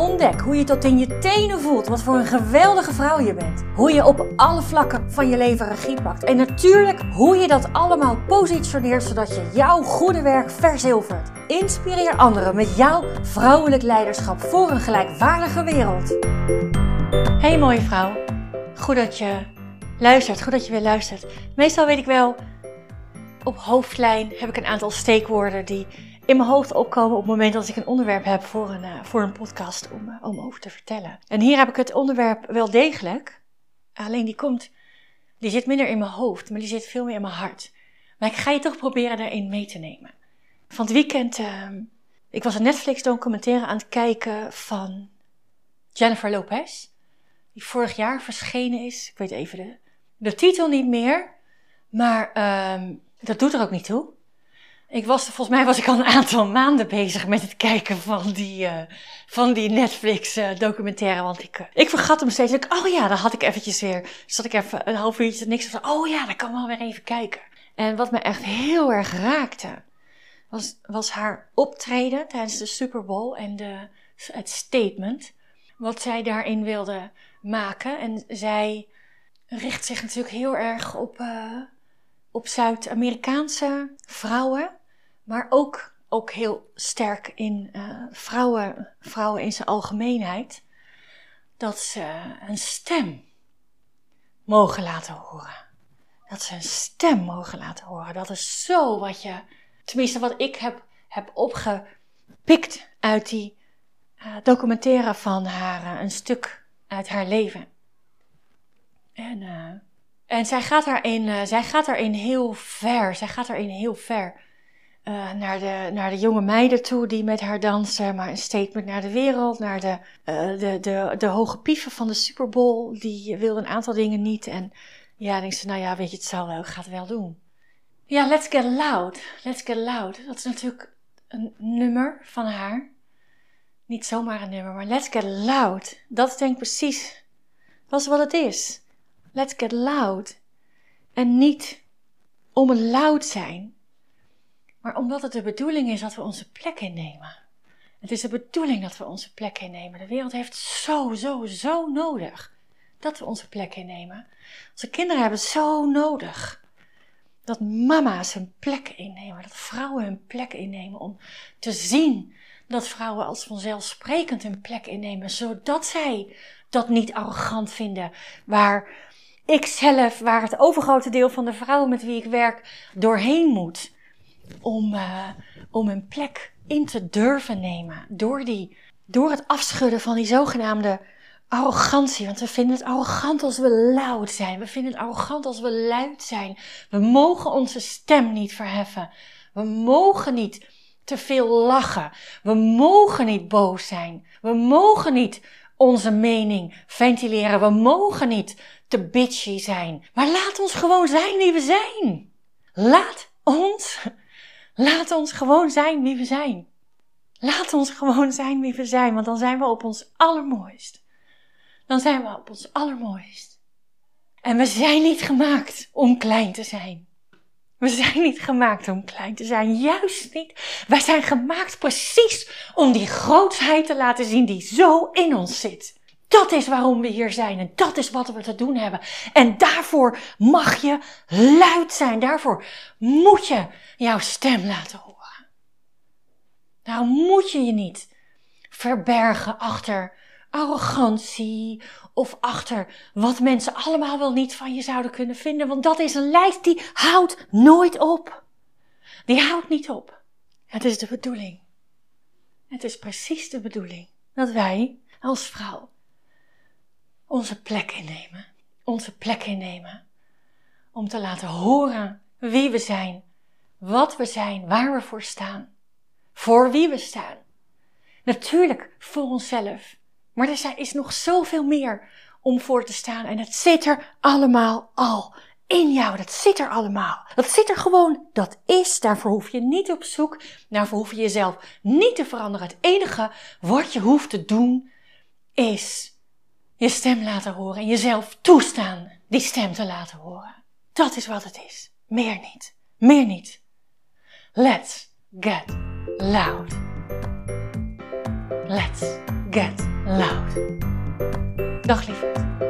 Ontdek hoe je tot in je tenen voelt wat voor een geweldige vrouw je bent. Hoe je op alle vlakken van je leven regie pakt. En natuurlijk hoe je dat allemaal positioneert zodat je jouw goede werk verzilvert. Inspireer anderen met jouw vrouwelijk leiderschap voor een gelijkwaardige wereld. Hey mooie vrouw. Goed dat je luistert. Goed dat je weer luistert. Meestal weet ik wel, op hoofdlijn heb ik een aantal steekwoorden die in mijn hoofd opkomen op het moment dat ik een onderwerp heb voor een, uh, voor een podcast om, uh, om over te vertellen. En hier heb ik het onderwerp wel degelijk, alleen die komt, die zit minder in mijn hoofd, maar die zit veel meer in mijn hart. Maar ik ga je toch proberen daarin mee te nemen. Van het weekend, uh, ik was een Netflix documentaire aan het kijken van Jennifer Lopez, die vorig jaar verschenen is. Ik weet even de, de titel niet meer, maar ehm, dat doet er ook niet toe. Ik was, volgens mij was ik al een aantal maanden bezig met het kijken van die, uh, van die Netflix uh, documentaire. Want ik, uh, ik vergat hem steeds. Ik, oh ja, dan had ik eventjes weer, zat ik even een half uurtje niks. Van, oh ja, dan kan ik wel weer even kijken. En wat me echt heel erg raakte, was, was haar optreden tijdens de Super Bowl en de, het statement. Wat zij daarin wilde maken. En zij richt zich natuurlijk heel erg op, op Zuid-Amerikaanse vrouwen maar ook, ook heel sterk in uh, vrouwen, vrouwen in zijn algemeenheid, dat ze een stem mogen laten horen. Dat ze een stem mogen laten horen. Dat is zo wat je, tenminste wat ik heb, heb opgepikt uit die uh, documentaire van haar, uh, een stuk uit haar leven. En, en zij gaat daarin, zij gaat daarin heel ver. Zij gaat daarin heel ver. Uh, naar, de, naar de jonge meiden toe die met haar dansen, maar een statement naar de wereld, naar de, uh, de, de, de hoge pieven van de Super Bowl, die wilde een aantal dingen niet. En ja, denk ze, nou ja, weet je, het zal wel, ik wel doen. Ja, Let's Get Loud, Let's Get Loud, dat is natuurlijk een nummer van haar. Niet zomaar een nummer, maar Let's Get Loud, dat denk ik precies, dat is wat het is. Let's Get Loud. En niet om het loud zijn, maar omdat het de bedoeling is dat we onze plek innemen. Het is de bedoeling dat we onze plek innemen. De wereld heeft zo, zo, zo nodig dat we onze plek innemen. Onze kinderen hebben zo nodig dat mama's hun plek innemen, dat vrouwen hun plek innemen om te zien dat vrouwen als vanzelfsprekend hun plek innemen, zodat zij dat niet arrogant vinden, waar ik zelf, waar het overgrote deel van de vrouwen met wie ik werk doorheen moet om, uh, om een plek in te durven nemen. Door, die, door het afschudden van die zogenaamde arrogantie. Want we vinden het arrogant als we luid zijn. We vinden het arrogant als we luid zijn. We mogen onze stem niet verheffen. We mogen niet te veel lachen. We mogen niet boos zijn. We mogen niet onze mening ventileren. We mogen niet te bitchy zijn. Maar laat ons gewoon zijn wie we zijn. Laat ons Laat ons gewoon zijn wie we zijn. Laat ons gewoon zijn wie we zijn, want dan zijn we op ons allermooist. Dan zijn we op ons allermooist. En we zijn niet gemaakt om klein te zijn. We zijn niet gemaakt om klein te zijn, juist niet. Wij zijn gemaakt precies om die grootheid te laten zien die zo in ons zit. Dat is waarom we hier zijn en dat is wat we te doen hebben. En daarvoor mag je luid zijn. Daarvoor moet je jouw stem laten horen. Daarom moet je je niet verbergen achter arrogantie of achter wat mensen allemaal wel niet van je zouden kunnen vinden. Want dat is een lijst die houdt nooit op. Die houdt niet op. Het is de bedoeling. Het is precies de bedoeling dat wij als vrouw onze plek innemen. Onze plek innemen. Om te laten horen wie we zijn, wat we zijn, waar we voor staan. Voor wie we staan. Natuurlijk voor onszelf. Maar er is nog zoveel meer om voor te staan. En het zit er allemaal al in jou. Dat zit er allemaal. Dat zit er gewoon. Dat is. Daarvoor hoef je niet op zoek. Daarvoor hoef je jezelf niet te veranderen. Het enige wat je hoeft te doen is je stem laten horen en jezelf toestaan die stem te laten horen. Dat is wat het is. Meer niet. Meer niet. Let's get loud. Let's get loud. Dag lieverd.